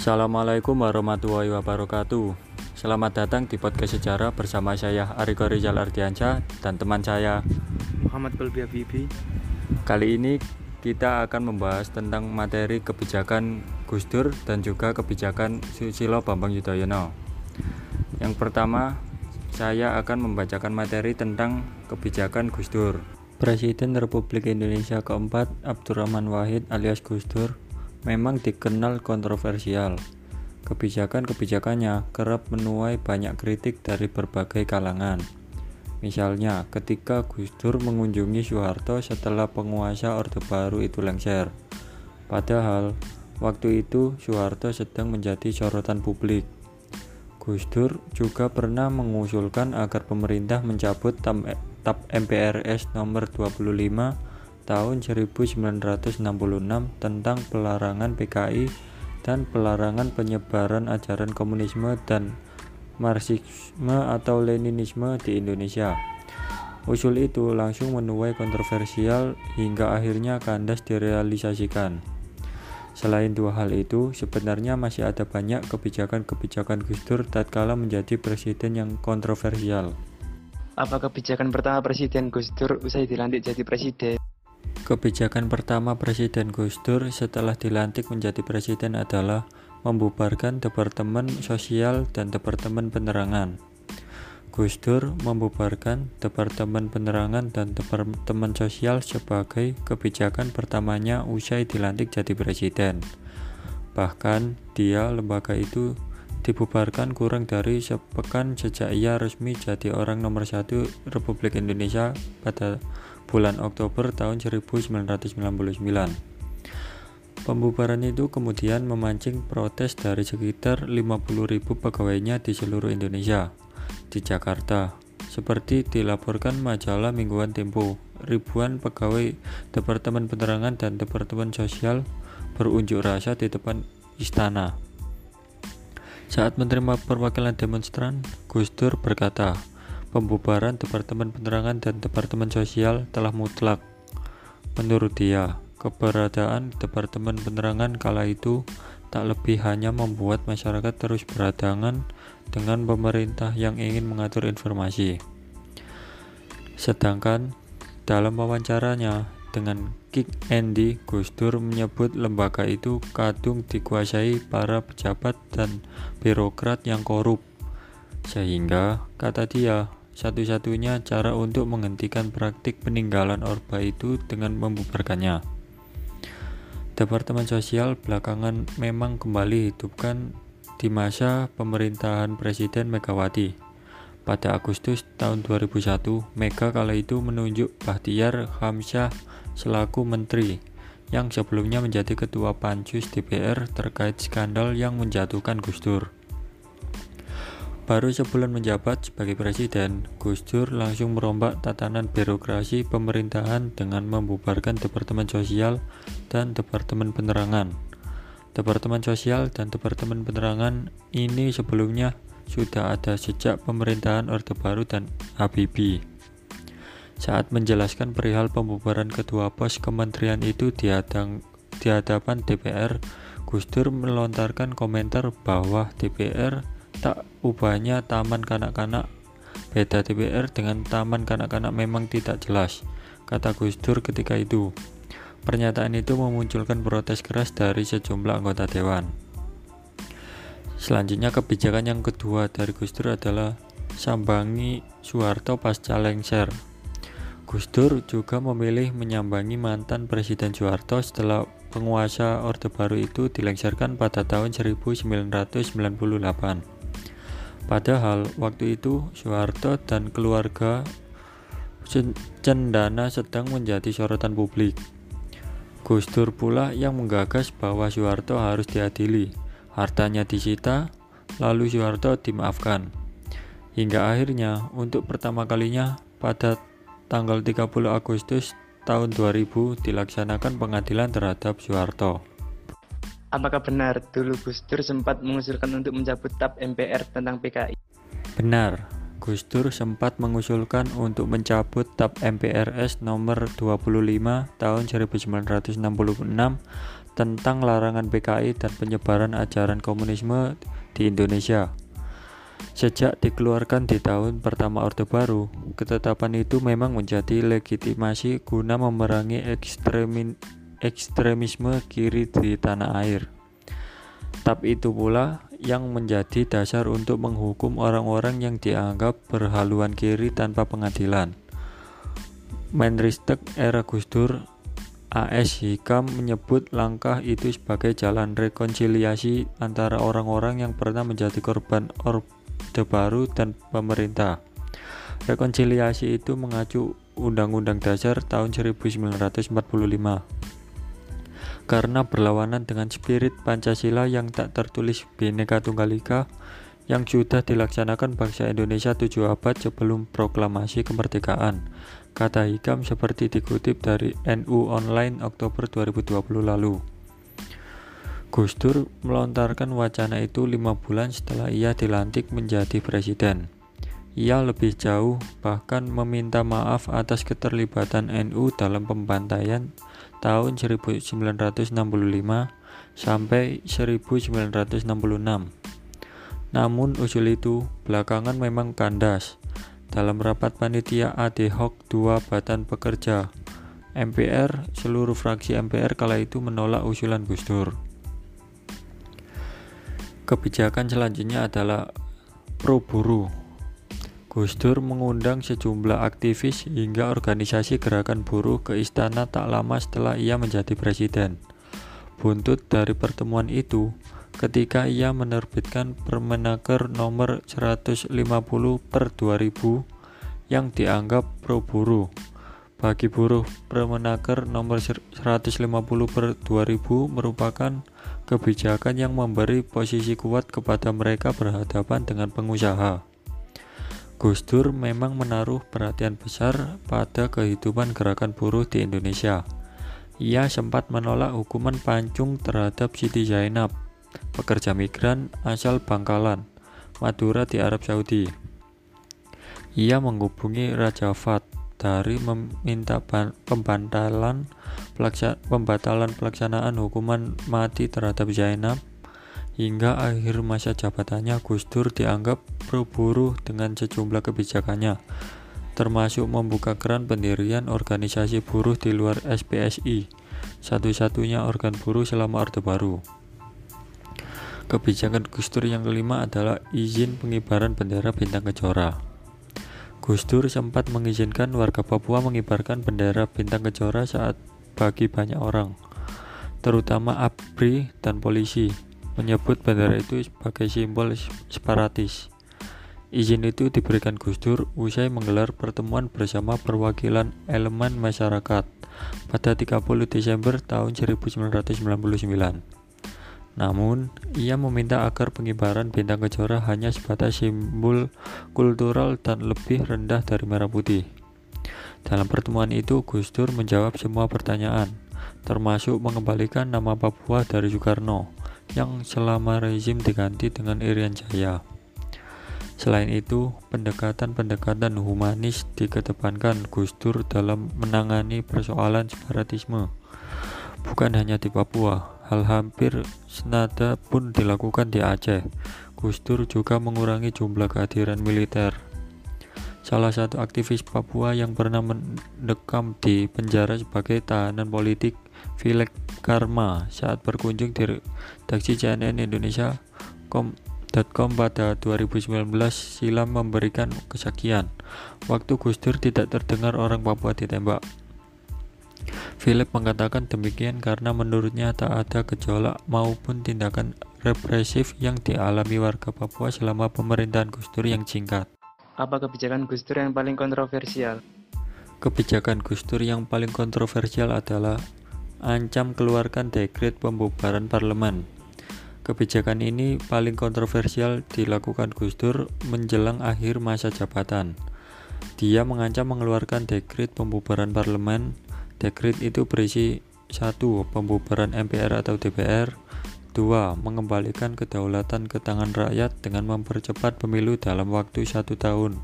Assalamualaikum warahmatullahi wabarakatuh. Selamat datang di podcast sejarah bersama saya Ariko Rizal Ardiansyah dan teman saya Muhammad Kolbi Habibi. Kali ini kita akan membahas tentang materi kebijakan Gus Dur dan juga kebijakan Susilo Bambang Yudhoyono. Yang pertama, saya akan membacakan materi tentang kebijakan Gus Dur. Presiden Republik Indonesia keempat Abdurrahman Wahid alias Gus Dur memang dikenal kontroversial. Kebijakan-kebijakannya kerap menuai banyak kritik dari berbagai kalangan. Misalnya, ketika Gus Dur mengunjungi Soeharto setelah penguasa Orde Baru itu lengser. Padahal, waktu itu Soeharto sedang menjadi sorotan publik. Gus Dur juga pernah mengusulkan agar pemerintah mencabut TAP MPRS nomor 25 tahun 1966 tentang pelarangan PKI dan pelarangan penyebaran ajaran komunisme dan Marxisme atau Leninisme di Indonesia. Usul itu langsung menuai kontroversial hingga akhirnya kandas direalisasikan. Selain dua hal itu, sebenarnya masih ada banyak kebijakan-kebijakan Gus Dur tatkala menjadi presiden yang kontroversial. Apa kebijakan pertama Presiden Gus Dur usai dilantik jadi presiden? Kebijakan pertama Presiden Gus Dur setelah dilantik menjadi presiden adalah membubarkan Departemen Sosial dan Departemen Penerangan. Gus Dur membubarkan Departemen Penerangan dan Departemen Sosial sebagai kebijakan pertamanya usai dilantik jadi presiden. Bahkan, dia lembaga itu dibubarkan kurang dari sepekan sejak ia resmi jadi orang nomor satu Republik Indonesia pada bulan Oktober tahun 1999. Pembubaran itu kemudian memancing protes dari sekitar 50.000 pegawainya di seluruh Indonesia. Di Jakarta, seperti dilaporkan majalah mingguan Tempo, ribuan pegawai Departemen Penerangan dan Departemen Sosial berunjuk rasa di depan istana. Saat menerima perwakilan demonstran, Gus Dur berkata, pembubaran Departemen Penerangan dan Departemen Sosial telah mutlak. Menurut dia, keberadaan Departemen Penerangan kala itu tak lebih hanya membuat masyarakat terus berhadangan dengan pemerintah yang ingin mengatur informasi. Sedangkan dalam wawancaranya dengan Kick Andy, Gus Dur menyebut lembaga itu kadung dikuasai para pejabat dan birokrat yang korup. Sehingga, kata dia, satu-satunya cara untuk menghentikan praktik peninggalan Orba itu dengan membubarkannya. Departemen Sosial belakangan memang kembali hidupkan di masa pemerintahan Presiden Megawati. Pada Agustus tahun 2001, Mega kala itu menunjuk Bahtiar Hamsyah selaku menteri yang sebelumnya menjadi ketua Pansus DPR terkait skandal yang menjatuhkan Gus Dur. Baru sebulan menjabat sebagai presiden, Gus Dur langsung merombak tatanan birokrasi pemerintahan dengan membubarkan Departemen Sosial dan Departemen Penerangan. Departemen Sosial dan Departemen Penerangan ini sebelumnya sudah ada sejak pemerintahan Orde Baru dan Habibie. Saat menjelaskan perihal pembubaran kedua pos kementerian itu di, di hadapan DPR, Gus Dur melontarkan komentar bahwa DPR tak ubahnya taman kanak-kanak. Beda DPR dengan taman kanak-kanak memang tidak jelas kata Gus Dur ketika itu. Pernyataan itu memunculkan protes keras dari sejumlah anggota dewan. Selanjutnya kebijakan yang kedua dari Gus Dur adalah sambangi Soeharto pasca lengser. Gus Dur juga memilih menyambangi mantan Presiden Soeharto setelah penguasa Orde Baru itu dilengsarkan pada tahun 1998. Padahal waktu itu Soeharto dan keluarga Cendana sedang menjadi sorotan publik. Gus Dur pula yang menggagas bahwa Soeharto harus diadili, hartanya disita, lalu Soeharto dimaafkan. Hingga akhirnya untuk pertama kalinya pada tanggal 30 Agustus tahun 2000 dilaksanakan pengadilan terhadap Soeharto. Apakah benar dulu Gus Dur sempat mengusulkan untuk mencabut TAP MPR tentang PKI? Benar, Gus Dur sempat mengusulkan untuk mencabut TAP MPRS nomor 25 tahun 1966 tentang larangan PKI dan penyebaran ajaran komunisme di Indonesia. Sejak dikeluarkan di tahun pertama Orde Baru, ketetapan itu memang menjadi legitimasi guna memerangi ekstremin, ekstremisme kiri di tanah air. Tapi itu pula yang menjadi dasar untuk menghukum orang-orang yang dianggap berhaluan kiri tanpa pengadilan. Menristek era Gus Dur AS Hikam menyebut langkah itu sebagai jalan rekonsiliasi antara orang-orang yang pernah menjadi korban Orde Baru dan pemerintah. Rekonsiliasi itu mengacu Undang-Undang Dasar tahun 1945 karena berlawanan dengan spirit Pancasila yang tak tertulis Bhinneka Tunggal Ika yang sudah dilaksanakan bangsa Indonesia tujuh abad sebelum proklamasi kemerdekaan Kata Hikam seperti dikutip dari NU Online Oktober 2020 lalu. Gus Dur melontarkan wacana itu lima bulan setelah ia dilantik menjadi presiden. Ia lebih jauh bahkan meminta maaf atas keterlibatan NU dalam pembantaian tahun 1965 sampai 1966. Namun usul itu belakangan memang kandas dalam rapat panitia ad hoc dua badan pekerja MPR, seluruh fraksi MPR kala itu menolak usulan Gus Dur. Kebijakan selanjutnya adalah pro buruh. Gus Dur mengundang sejumlah aktivis hingga organisasi gerakan buruh ke istana tak lama setelah ia menjadi presiden. Buntut dari pertemuan itu, ketika ia menerbitkan Permenaker nomor 150 per 2000 yang dianggap pro buruh. Bagi buruh, Permenaker nomor 150 per 2000 merupakan kebijakan yang memberi posisi kuat kepada mereka berhadapan dengan pengusaha. Gus Dur memang menaruh perhatian besar pada kehidupan gerakan buruh di Indonesia. Ia sempat menolak hukuman pancung terhadap Siti Zainab pekerja migran asal Bangkalan, Madura di Arab Saudi. Ia menghubungi Raja Fat dari meminta pembatalan pelaksanaan hukuman mati terhadap Zainab hingga akhir masa jabatannya Gus Dur dianggap pro buruh dengan sejumlah kebijakannya termasuk membuka keran pendirian organisasi buruh di luar SPSI satu-satunya organ buruh selama Orde Baru. Kebijakan Gus Dur yang kelima adalah izin pengibaran bendera bintang kejora. Gus Dur sempat mengizinkan warga Papua mengibarkan bendera bintang kejora saat bagi banyak orang, terutama ABRI dan polisi, menyebut bendera itu sebagai simbol separatis. Izin itu diberikan Gus Dur usai menggelar pertemuan bersama perwakilan elemen masyarakat pada 30 Desember tahun 1999. Namun, ia meminta agar pengibaran bintang kejora hanya sebatas simbol kultural dan lebih rendah dari merah putih. Dalam pertemuan itu, Gus Dur menjawab semua pertanyaan, termasuk mengembalikan nama Papua dari Soekarno, yang selama rezim diganti dengan Irian Jaya. Selain itu, pendekatan-pendekatan humanis dikedepankan Gus Dur dalam menangani persoalan separatisme, bukan hanya di Papua, Hal hampir senada pun dilakukan di Aceh. Gus Dur juga mengurangi jumlah kehadiran militer. Salah satu aktivis Papua yang pernah mendekam di penjara sebagai tahanan politik, Vilek Karma, saat berkunjung di redaksi CNN Indonesia com pada 2019 silam memberikan kesaksian. Waktu Gus Dur tidak terdengar orang Papua ditembak. Philip mengatakan demikian karena menurutnya tak ada gejolak maupun tindakan represif yang dialami warga Papua selama pemerintahan Gus Dur yang singkat. Apa kebijakan Gus Dur yang paling kontroversial? Kebijakan Gus Dur yang paling kontroversial adalah ancam keluarkan dekret pembubaran parlemen. Kebijakan ini paling kontroversial dilakukan Gus Dur menjelang akhir masa jabatan. Dia mengancam mengeluarkan dekret pembubaran parlemen Dekrit itu berisi satu Pembubaran MPR atau DPR 2. Mengembalikan kedaulatan ke tangan rakyat dengan mempercepat pemilu dalam waktu satu tahun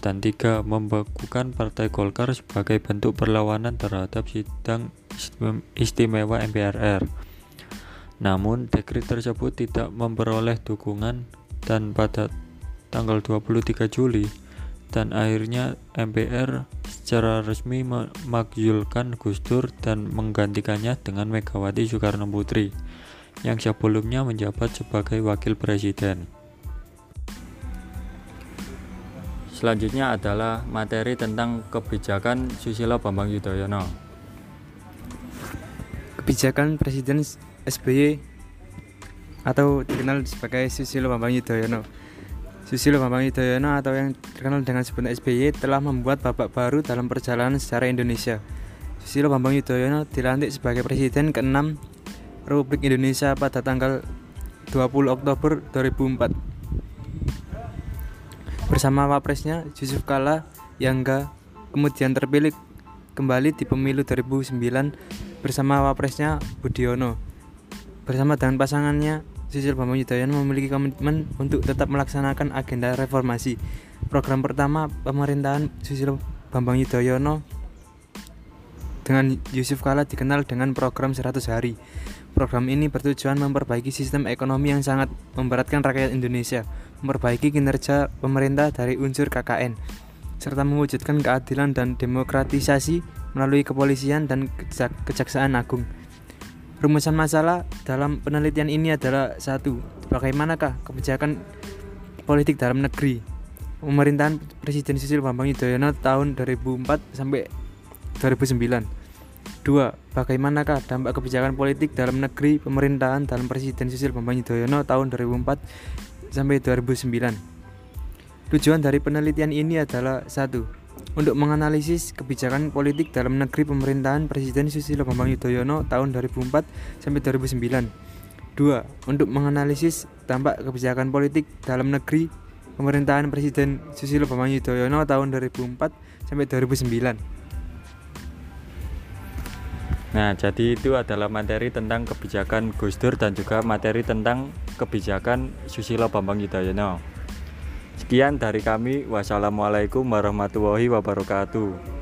dan tiga Membekukan Partai Golkar sebagai bentuk perlawanan terhadap sidang istimewa MPRR Namun, dekrit tersebut tidak memperoleh dukungan dan pada tanggal 23 Juli dan akhirnya MPR secara resmi memakzulkan Gus Dur dan menggantikannya dengan Megawati Soekarno Putri yang sebelumnya menjabat sebagai wakil presiden. Selanjutnya adalah materi tentang kebijakan Susilo Bambang Yudhoyono. Kebijakan Presiden SBY atau dikenal sebagai Susilo Bambang Yudhoyono. Susilo Bambang Yudhoyono atau yang terkenal dengan sebutan SBY telah membuat babak baru dalam perjalanan sejarah Indonesia. Susilo Bambang Yudhoyono dilantik sebagai Presiden ke-6 Republik Indonesia pada tanggal 20 Oktober 2004 bersama wapresnya Yusuf Kala yang enggak kemudian terpilih kembali di pemilu 2009 bersama wapresnya Budiono. Bersama dengan pasangannya Susilo Bambang Yudhoyono memiliki komitmen untuk tetap melaksanakan agenda reformasi. Program pertama pemerintahan Susilo Bambang Yudhoyono dengan Yusuf Kala dikenal dengan program 100 hari. Program ini bertujuan memperbaiki sistem ekonomi yang sangat memberatkan rakyat Indonesia, memperbaiki kinerja pemerintah dari unsur KKN, serta mewujudkan keadilan dan demokratisasi melalui kepolisian dan kejaksaan agung. Rumusan masalah dalam penelitian ini adalah satu, bagaimanakah kebijakan politik dalam negeri pemerintahan Presiden Susilo Bambang Yudhoyono tahun 2004 sampai 2009 Dua, bagaimanakah dampak kebijakan politik dalam negeri pemerintahan dalam Presiden Susilo Bambang Yudhoyono tahun 2004 sampai 2009? Tujuan dari penelitian ini adalah satu, untuk menganalisis kebijakan politik dalam negeri pemerintahan Presiden Susilo Bambang Yudhoyono tahun 2004 sampai 2009. Dua, untuk menganalisis dampak kebijakan politik dalam negeri pemerintahan Presiden Susilo Bambang Yudhoyono tahun 2004 sampai 2009. Nah, jadi itu adalah materi tentang kebijakan Gus Dur dan juga materi tentang kebijakan Susilo Bambang Yudhoyono. Sekian dari kami. Wassalamualaikum warahmatullahi wabarakatuh.